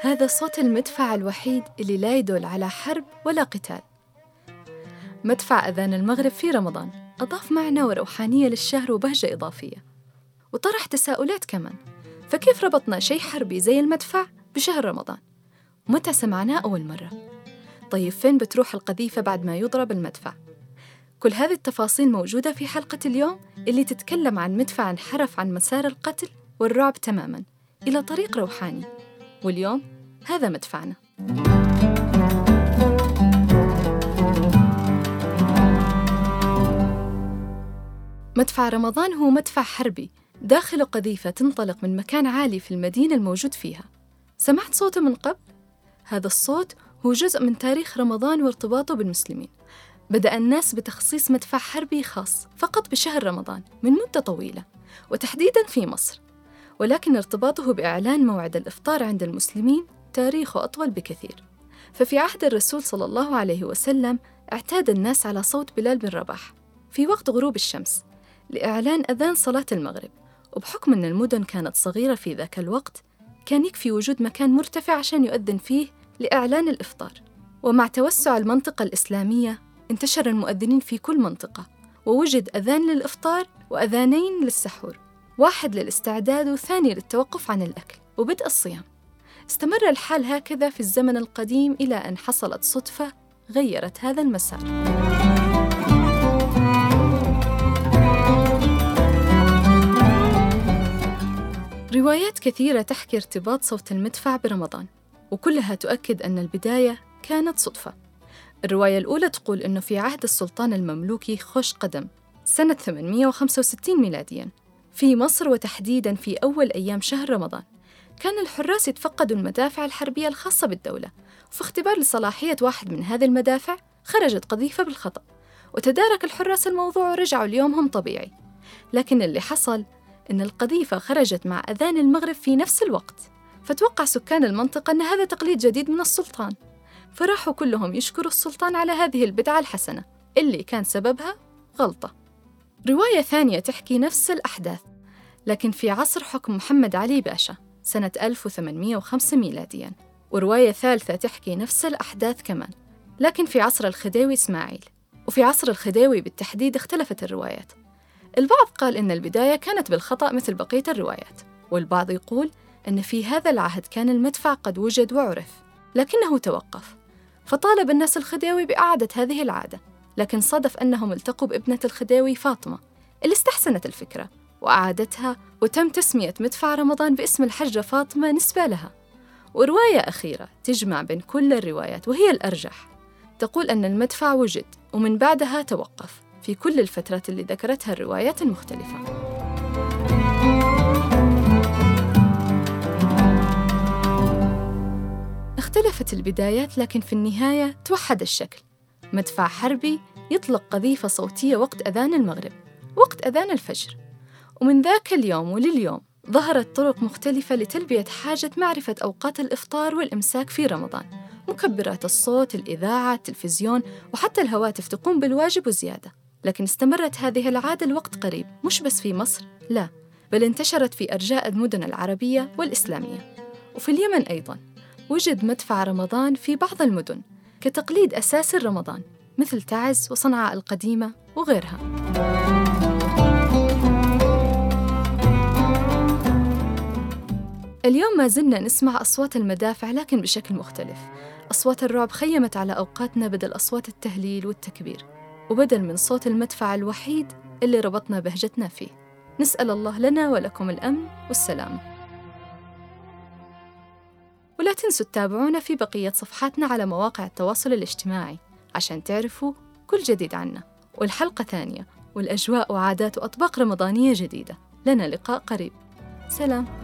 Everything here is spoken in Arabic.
هذا صوت المدفع الوحيد اللي لا يدل على حرب ولا قتال مدفع أذان المغرب في رمضان أضاف معنى وروحانية للشهر وبهجة إضافية وطرح تساؤلات كمان فكيف ربطنا شيء حربي زي المدفع بشهر رمضان؟ ومتى سمعناه أول مرة؟ طيب فين بتروح القذيفة بعد ما يضرب المدفع؟ كل هذه التفاصيل موجودة في حلقة اليوم اللي تتكلم عن مدفع انحرف عن مسار القتل والرعب تماماً إلى طريق روحاني واليوم هذا مدفعنا. مدفع رمضان هو مدفع حربي داخل قذيفة تنطلق من مكان عالي في المدينة الموجود فيها. سمعت صوته من قبل؟ هذا الصوت هو جزء من تاريخ رمضان وارتباطه بالمسلمين. بدأ الناس بتخصيص مدفع حربي خاص فقط بشهر رمضان من مدة طويلة وتحديداً في مصر. ولكن ارتباطه بإعلان موعد الإفطار عند المسلمين تاريخه أطول بكثير. ففي عهد الرسول صلى الله عليه وسلم اعتاد الناس على صوت بلال بن رباح في وقت غروب الشمس لإعلان أذان صلاة المغرب وبحكم أن المدن كانت صغيرة في ذاك الوقت كان يكفي وجود مكان مرتفع عشان يؤذن فيه لإعلان الإفطار. ومع توسع المنطقة الإسلامية انتشر المؤذنين في كل منطقة ووجد أذان للإفطار وأذانين للسحور. واحد للاستعداد وثاني للتوقف عن الأكل وبدء الصيام. استمر الحال هكذا في الزمن القديم إلى أن حصلت صدفة غيرت هذا المسار. روايات كثيرة تحكي ارتباط صوت المدفع برمضان وكلها تؤكد أن البداية كانت صدفة. الرواية الأولى تقول أنه في عهد السلطان المملوكي خوش قدم سنة 865 ميلادياً. في مصر وتحديداً في أول أيام شهر رمضان. كان الحراس يتفقدوا المدافع الحربية الخاصة بالدولة وفي اختبار لصلاحية واحد من هذه المدافع خرجت قذيفة بالخطأ. وتدارك الحراس الموضوع ورجعوا ليومهم طبيعي. لكن اللي حصل إن القذيفة خرجت مع أذان المغرب في نفس الوقت. فتوقع سكان المنطقة أن هذا تقليد جديد من السلطان. فراحوا كلهم يشكروا السلطان على هذه البدعة الحسنة. اللي كان سببها غلطة. رواية ثانية تحكي نفس الأحداث لكن في عصر حكم محمد علي باشا سنة 1805 ميلادياً. ورواية ثالثة تحكي نفس الأحداث كمان لكن في عصر الخديوي إسماعيل. وفي عصر الخديوي بالتحديد اختلفت الروايات. البعض قال إن البداية كانت بالخطأ مثل بقية الروايات والبعض يقول أن في هذا العهد كان المدفع قد وجد وعرف لكنه توقف. فطالب الناس الخديوي بإعادة هذه العادة. لكن صادف أنهم التقوا بابنة الخديوي فاطمة اللي استحسنت الفكرة وأعادتها وتم تسمية مدفع رمضان باسم الحجة فاطمة نسبة لها. ورواية أخيرة تجمع بين كل الروايات وهي الأرجح. تقول أن المدفع وجد ومن بعدها توقف في كل الفترات اللي ذكرتها الروايات المختلفة. اختلفت البدايات لكن في النهاية توحد الشكل. مدفع حربي يطلق قذيفة صوتية وقت أذان المغرب وقت أذان الفجر. ومن ذاك اليوم ولليوم ظهرت طرق مختلفة لتلبية حاجة معرفة أوقات الإفطار والإمساك في رمضان. مكبرات الصوت، الإذاعة، التلفزيون وحتى الهواتف تقوم بالواجب وزيادة. لكن استمرت هذه العادة لوقت قريب مش بس في مصر لا بل انتشرت في أرجاء المدن العربية والإسلامية. وفي اليمن أيضاً وجد مدفع رمضان في بعض المدن كتقليد أساسي رمضان مثل تعز وصنعاء القديمة وغيرها. اليوم ما زلنا نسمع أصوات المدافع لكن بشكل مختلف. أصوات الرعب خيمت على أوقاتنا بدل أصوات التهليل والتكبير وبدل من صوت المدفع الوحيد اللي ربطنا بهجتنا فيه. نسأل الله لنا ولكم الأمن والسلام ولا تنسوا تتابعونا في بقية صفحاتنا على مواقع التواصل الاجتماعي عشان تعرفوا كل جديد عنا. والحلقة ثانية والأجواء وعادات وأطباق رمضانية جديدة. لنا لقاء قريب. سلام.